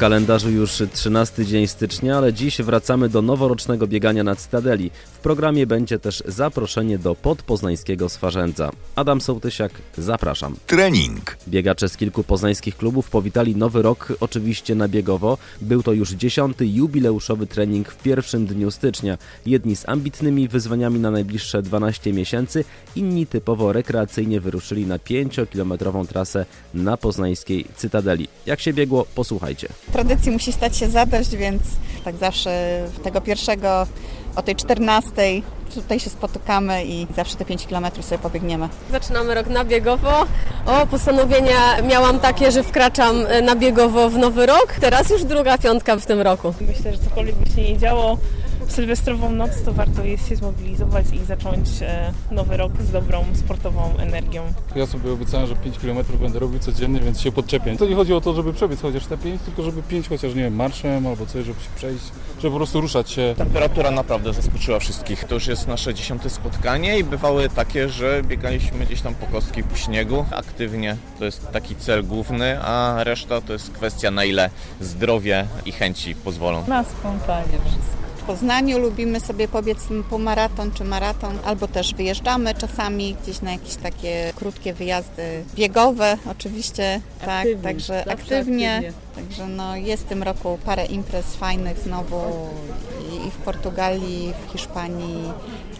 W kalendarzu już 13 dzień stycznia, ale dziś wracamy do noworocznego biegania na Cytadeli. W programie będzie też zaproszenie do podpoznańskiego Swarzędza. Adam Sołtysiak, zapraszam. Trening. Biegacze z kilku poznańskich klubów powitali nowy rok oczywiście na biegowo. Był to już dziesiąty jubileuszowy trening w pierwszym dniu stycznia. Jedni z ambitnymi wyzwaniami na najbliższe 12 miesięcy, inni typowo rekreacyjnie wyruszyli na 5-kilometrową trasę na poznańskiej Cytadeli. Jak się biegło, posłuchajcie. Tradycji musi stać się zadość, więc tak zawsze tego pierwszego o tej 14 tutaj się spotykamy i zawsze te 5 km sobie pobiegniemy. Zaczynamy rok na biegowo. O, postanowienia miałam takie, że wkraczam na biegowo w nowy rok. Teraz już druga piątka w tym roku. Myślę, że cokolwiek by się nie działo, w sylwestrową noc to warto jest się zmobilizować i zacząć e, nowy rok z dobrą sportową energią. Ja sobie obiecałem, że 5 km będę robił codziennie, więc się podczepię. To nie chodzi o to, żeby przebiec chociaż te 5, tylko żeby 5 chociaż, nie wiem, marszem albo coś, żeby się przejść, żeby po prostu ruszać się. Temperatura naprawdę zaskoczyła wszystkich. To już jest nasze dziesiąte spotkanie i bywały takie, że biegaliśmy gdzieś tam po kostki w śniegu aktywnie. To jest taki cel główny, a reszta to jest kwestia na ile zdrowie i chęci pozwolą. Na spontanie wszystko. W Poznaniu lubimy sobie pobiec półmaraton czy maraton, albo też wyjeżdżamy czasami gdzieś na jakieś takie krótkie wyjazdy biegowe, oczywiście, tak, Aktywnie, także aktywnie. aktywnie. Także no, jest w tym roku parę imprez fajnych znowu i, i w Portugalii, w Hiszpanii.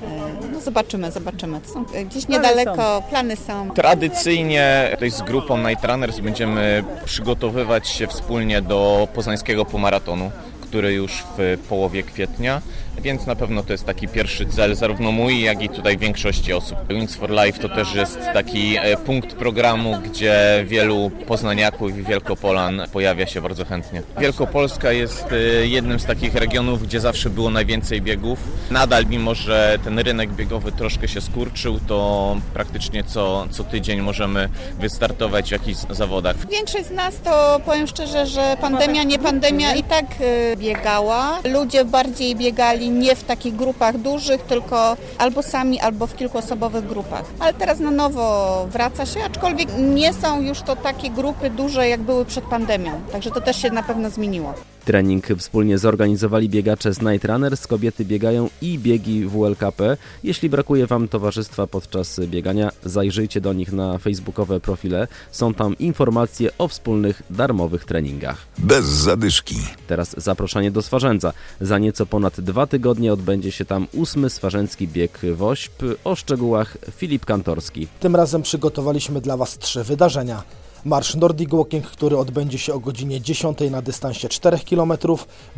E, No zobaczymy, zobaczymy. To są e, gdzieś niedaleko, plany są. Tradycyjnie tutaj z grupą Night Runners będziemy przygotowywać się wspólnie do poznańskiego półmaratonu który już w połowie kwietnia, więc na pewno to jest taki pierwszy cel, zarówno mój, jak i tutaj większości osób. Wings for Life to też jest taki e, punkt programu, gdzie wielu poznaniaków i wielkopolan pojawia się bardzo chętnie. Wielkopolska jest e, jednym z takich regionów, gdzie zawsze było najwięcej biegów. Nadal, mimo że ten rynek biegowy troszkę się skurczył, to praktycznie co, co tydzień możemy wystartować w jakichś zawodach. Większość z nas to powiem szczerze, że pandemia, nie pandemia i tak y, biegała. Ludzie bardziej biegali nie w takich grupach dużych, tylko albo sami, albo w kilkuosobowych grupach. Ale teraz na nowo wraca się, aczkolwiek nie są już to takie grupy duże, jak były przed pandemią. Także to też się na pewno zmieniło. Trening wspólnie zorganizowali biegacze z Night Runners, kobiety biegają i biegi WLKP. Jeśli brakuje Wam towarzystwa podczas biegania, zajrzyjcie do nich na facebookowe profile. Są tam informacje o wspólnych darmowych treningach. Bez zadyszki. Teraz zaproszenie do Swarzędza. Za nieco ponad dwa tygodnie odbędzie się tam ósmy swarzędzki bieg WOŚP. O szczegółach Filip Kantorski. Tym razem przygotowaliśmy dla Was trzy wydarzenia. Marsz Nordic Walking, który odbędzie się o godzinie 10 na dystansie 4 km,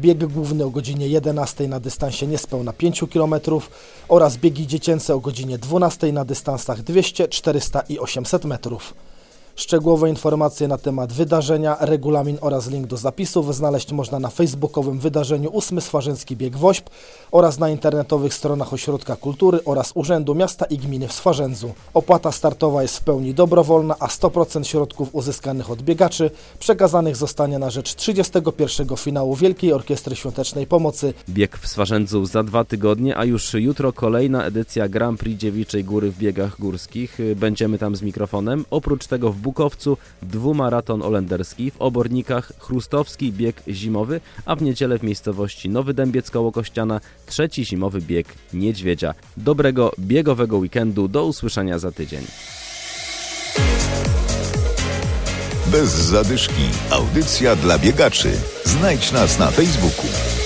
bieg główny o godzinie 11 na dystansie niespełna 5 km oraz biegi dziecięce o godzinie 12 na dystansach 200, 400 i 800 metrów. Szczegółowe informacje na temat wydarzenia, regulamin oraz link do zapisów znaleźć można na facebookowym wydarzeniu 8 Swarzęcki Bieg WOŚP oraz na internetowych stronach Ośrodka Kultury oraz Urzędu Miasta i Gminy w Swarzędzu. Opłata startowa jest w pełni dobrowolna, a 100% środków uzyskanych od biegaczy przekazanych zostanie na rzecz 31. finału Wielkiej Orkiestry Świątecznej Pomocy. Bieg w Swarzędzu za dwa tygodnie, a już jutro kolejna edycja Grand Prix Dziewiczej Góry w biegach górskich. Będziemy tam z mikrofonem. Oprócz tego w Bukowcu dwumaraton olenderski, w Obornikach chrustowski bieg zimowy, a w niedzielę w miejscowości Nowy Dębiec koło Kościana trzeci zimowy bieg Niedźwiedzia. Dobrego biegowego weekendu, do usłyszenia za tydzień. Bez zadyszki. Audycja dla biegaczy. Znajdź nas na Facebooku.